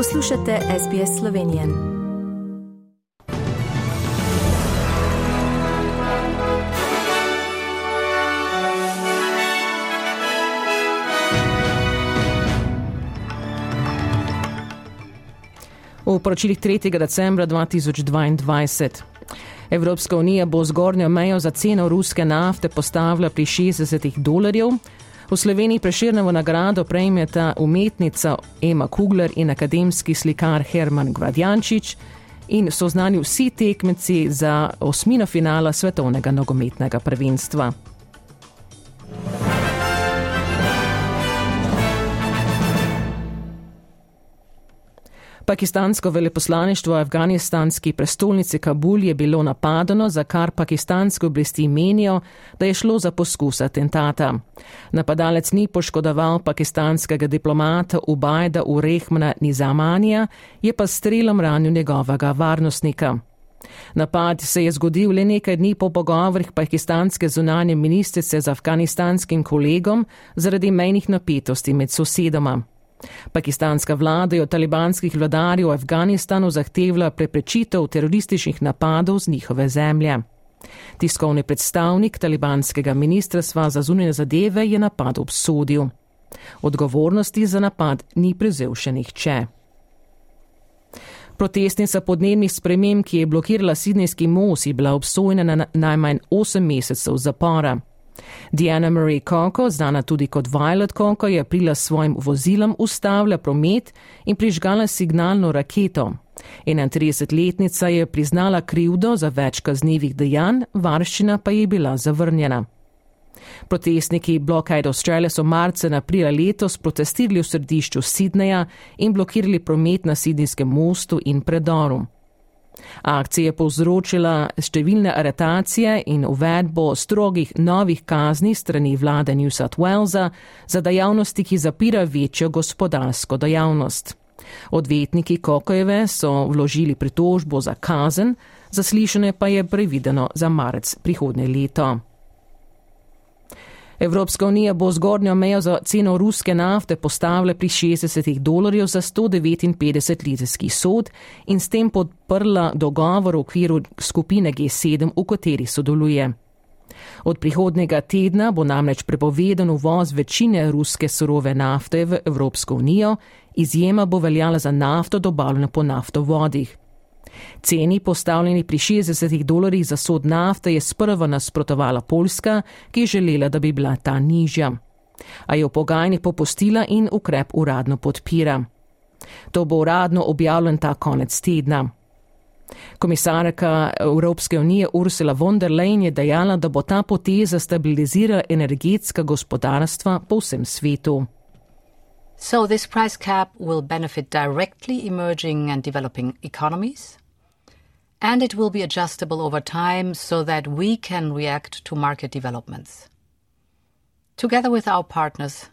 Poslušate SBS Slovenije. V poročilih 3. decembra 2022. Evropska unija bo zgornjo mejo za ceno ruske nafte postavila pri 60 dolarjev. V Sloveniji preširnevo nagrado prejmeta umetnica Ema Kugler in akademski slikar Herman Gvadjančič in so znani vsi tekmeci za osmino finala svetovnega nogometnega prvenstva. Pakistansko veleposlaništvo v afganistanski prestolnici Kabul je bilo napadeno, za kar pakistanske oblasti menijo, da je šlo za poskus atentata. Napadalec ni poškodoval pakistanskega diplomata Ubajda Urehmana Nizamanija, je pa strelom ranil njegovega varnostnika. Napad se je zgodil le nekaj dni po pogovorih pakistanske zunanje ministrice z afganistanskim kolegom zaradi mejnih napetosti med sosedoma. Pakistanska vlada je od talibanskih vladarjev v Afganistanu zahtevala preprečitev terorističnih napadov z njihove zemlje. Tiskovni predstavnik talibanskega ministrstva za zunanje zadeve je napad obsodil. Odgovornosti za napad ni prevzel še nihče. Protestnica podnebnih sprememb, ki je blokirala Sidnejski most, je bila obsojena na najmanj 8 mesecev zapora. Diana Marie Coco, znana tudi kot Violet Coco, je aprila s svojim vozilom ustavila promet in prižgala signalno raketo. 31-letnica je priznala krivdo za več kaznjivih dejanj, varščina pa je bila zavrnjena. Protestniki Blockade Australia so marca in aprila letos protestirali v središču Sidneja in blokirali promet na Sidnijskem mostu in predoru. Akcija je povzročila številne aretacije in uvedbo strogih novih kazni strani vlade New South Walesa za dejavnosti, ki zapira večjo gospodarsko dejavnost. Odvetniki Kokojeve so vložili pritožbo za kazen, zaslišanje pa je prevideno za marec prihodnje leto. Evropska unija bo zgornjo mejo za ceno ruske nafte postavila pri 60 dolarjev za 159 litrski sod in s tem podprla dogovor v okviru skupine G7, v kateri sodeluje. Od prihodnega tedna bo namreč prepovedan uvoz večine ruske surove nafte v Evropsko unijo, izjema bo veljala za nafto dobavljeno po naftovodih. Ceni postavljeni pri 60 dolarjih za sod nafte je sprva nasprotovala Poljska, ki je želela, da bi bila ta nižja. A je v pogajanji popustila in ukrep uradno podpira. To bo uradno objavljen ta konec tedna. Komisarka Evropske unije Ursula von der Leyen je dejala, da bo ta poteza stabilizirala energetska gospodarstva po vsem svetu. So this price cap will benefit directly emerging and developing economies and it will be adjustable over time so that we can react to market developments. Together with our partners,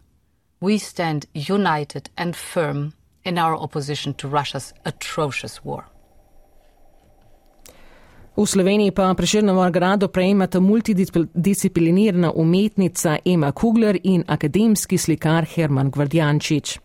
we stand united and firm in our opposition to Russia's atrocious war. V Sloveniji pa preširno nagrado prejmata multidisciplinirna umetnica Ema Kugler in akademski slikar Herman Gvardjančič.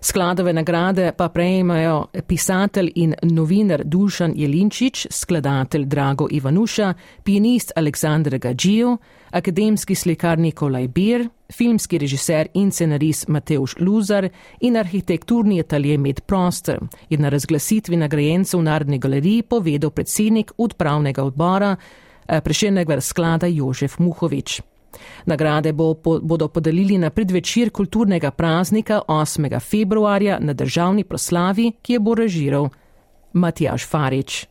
Skladove nagrade pa prejmajo pisatelj in novinar Dušan Jelinčič, skladatelj Drago Ivanuša, pianist Aleksandr Gađijo, akademski slikar Nikolaj Bir, filmski režiser in scenarist Mateuš Luzar in arhitekturni atelje Med Prostor, je na razglasitvi nagrajencev v Narodni galeriji povedal predsednik upravnega odbora eh, preširnega sklada Jožef Muhovič. Nagrade bo, po, bodo podelili na predvečer kulturnega praznika 8. februarja na državni proslavi, ki je bo režiral Matjaš Farič.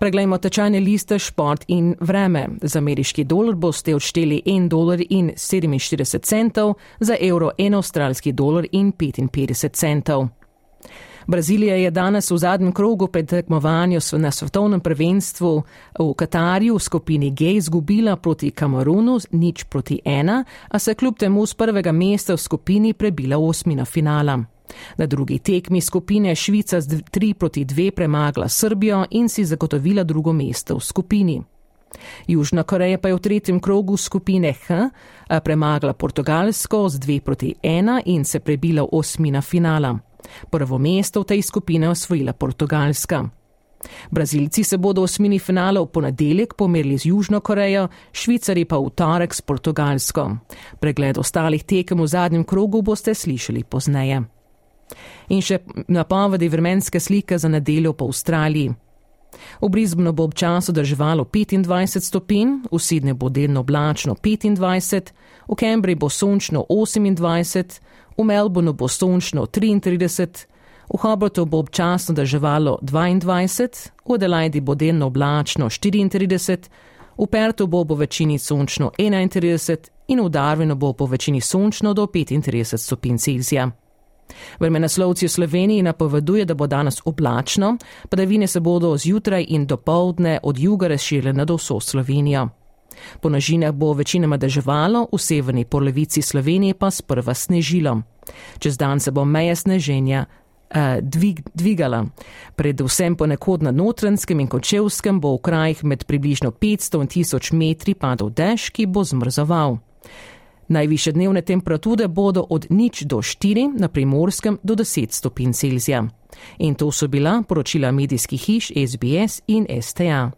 Preglejmo tečajne liste šport in vreme. Za ameriški dolar boste odšteli 1 dolar in 47 centov, za evro 1 avstralski dolar in 55 centov. Brazilija je danes v zadnjem krogu pred tekmovanjem na svetovnem prvenstvu v Katarju v skupini G izgubila proti Kamerunu nič proti ena, a se kljub temu z prvega mesta v skupini prebila v osmino finala. Na drugi tekmi skupine Švica z 3 proti 2 premagala Srbijo in si zagotovila drugo mesto v skupini. Južna Koreja pa je v tretjem krogu skupine H premagala Portugalsko z 2 proti 1 in se prebila v osmina finala. Prvo mesto v tej skupini je osvojila Portugalska. Brazilci se bodo v osmini finala v ponedeljek pomerili z Južno Korejo, Švicari pa v torek s Portugalsko. Pregled ostalih tekem v zadnjem krogu boste slišali pozneje. In še napovedi vremenske slike za nedeljo po Avstraliji. V Brisbonu bo občasno drževalo 25 stopinj, v Sydney bo delno oblačno 25, v Cambridge bo sončno 28, v Melbournu bo sončno 33, v Hobartu bo občasno drževalo 22, v Adelaidi bo delno oblačno 34, v Pertu bo po večini sončno 31 in v Darwinu bo po večini sončno do 35 stopinj Celzija. Vremenoslovci v Sloveniji napoveduje, da bo danes oblačno, padavine se bodo zjutraj in do povdne od juga razširile nad vso Slovenijo. Po nožinah bo večinoma deževalo, v severni polovici Slovenije pa sprva snežilo. Čez dan se bo meja sneženja eh, dvig, dvigala. Predvsem ponekod na notranskem in kočevskem bo v krajih med približno 500 in 1000 metri padal dež, ki bo zmrzoval. Najviše dnevne temperature bodo od nič do 4, na primorskem do 10 stopinj Celzija. In to so bila poročila medijskih hiš SBS in STA.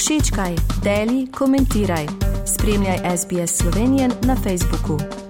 Všečkaj, deli, komentiraj. Spremljaj SBS Slovenijo na Facebooku.